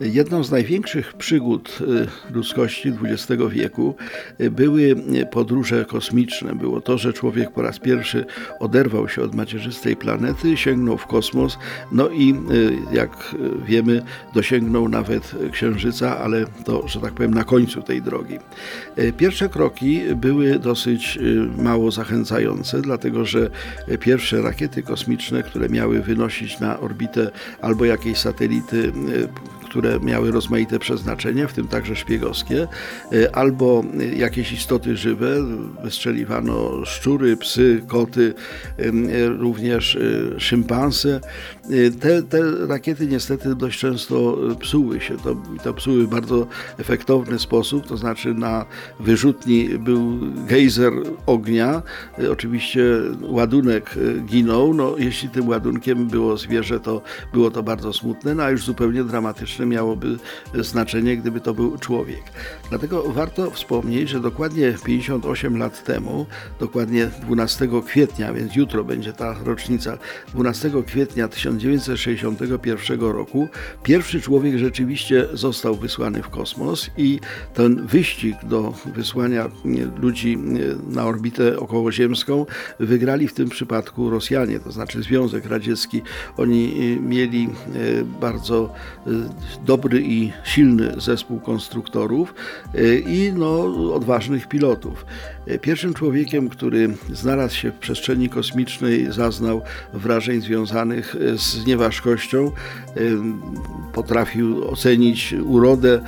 Jedną z największych przygód y, ludzkości XX wieku y, były podróże kosmiczne. Było to, że człowiek po raz pierwszy oderwał się od macierzystej planety, sięgnął w kosmos, no i y, jak wiemy, dosięgnął nawet Księżyca, ale to, że tak powiem, na końcu tej drogi. Pierwsze kroki były dosyć mało zachęcające, dlatego że pierwsze rakiety kosmiczne, które miały wynosić na orbitę albo jakieś satelity, które miały rozmaite przeznaczenia, w tym także szpiegowskie, e, albo jakieś istoty żywe, wystrzeliwano szczury, psy, koty, e, również e, szympanse. Te, te rakiety niestety dość często psuły się. To, to psuły w bardzo efektowny sposób, to znaczy na wyrzutni był gejzer ognia, oczywiście ładunek ginął, no jeśli tym ładunkiem było zwierzę, to było to bardzo smutne, no a już zupełnie dramatyczne miałoby znaczenie, gdyby to był człowiek. Dlatego warto wspomnieć, że dokładnie 58 lat temu, dokładnie 12 kwietnia, więc jutro będzie ta rocznica, 12 kwietnia 1961 roku, pierwszy człowiek rzeczywiście został wysłany w kosmos i ten wyścig do wysłania ludzi na orbitę okołoziemską wygrali w tym przypadku Rosjanie, to znaczy Związek Radziecki. Oni mieli e, bardzo e, dobry i silny zespół konstruktorów e, i no, odważnych pilotów. E, pierwszym człowiekiem, który znalazł się w przestrzeni kosmicznej, zaznał wrażeń związanych e, z nieważkością, potrafił ocenić urodę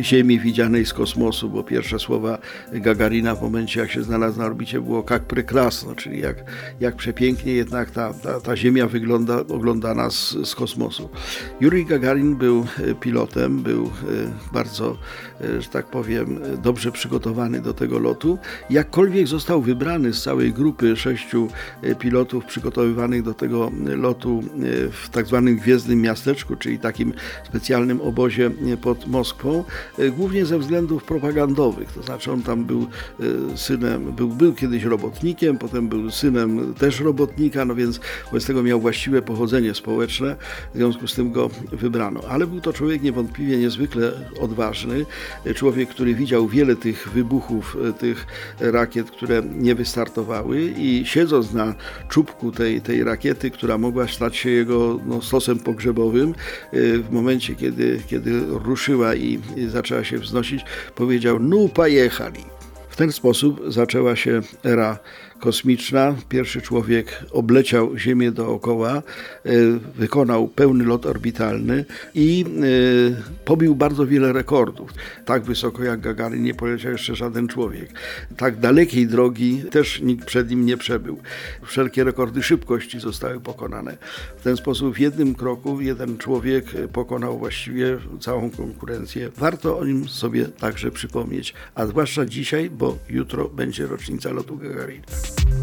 Ziemi widzianej z kosmosu, bo pierwsze słowa Gagarina w momencie, jak się znalazł na orbicie, było jak prekrasno, czyli jak, jak przepięknie jednak ta, ta, ta Ziemia wygląda, oglądana z, z kosmosu. Jurij Gagarin był e, pilotem, był e, bardzo, że tak powiem, dobrze przygotowany do tego lotu. Jakkolwiek został wybrany z całej grupy sześciu pilotów przygotowywanych do tego lotu w tak zwanym Gwiezdnym Miasteczku, czyli takim specjalnym obozie pod Moskwą, E, głównie ze względów propagandowych. To znaczy on tam był e, synem, był, był kiedyś robotnikiem, potem był synem też robotnika, no więc wobec tego miał właściwe pochodzenie społeczne, w związku z tym go wybrano. Ale był to człowiek niewątpliwie niezwykle odważny, e, człowiek, który widział wiele tych wybuchów, tych rakiet, które nie wystartowały i siedząc na czubku tej, tej rakiety, która mogła stać się jego no, stosem pogrzebowym, w momencie, kiedy, kiedy ruszyła i zaczęła się wznosić, powiedział: No, pojechali. W ten sposób zaczęła się era kosmiczna. Pierwszy człowiek obleciał Ziemię dookoła, e, wykonał pełny lot orbitalny i e, pobił bardzo wiele rekordów. Tak wysoko jak Gagarin nie poleciał jeszcze żaden człowiek. Tak dalekiej drogi też nikt przed nim nie przebył. Wszelkie rekordy szybkości zostały pokonane. W ten sposób w jednym kroku jeden człowiek pokonał właściwie całą konkurencję. Warto o nim sobie także przypomnieć, a zwłaszcza dzisiaj, bo jutro będzie rocznica lotu Gagarina. Peace.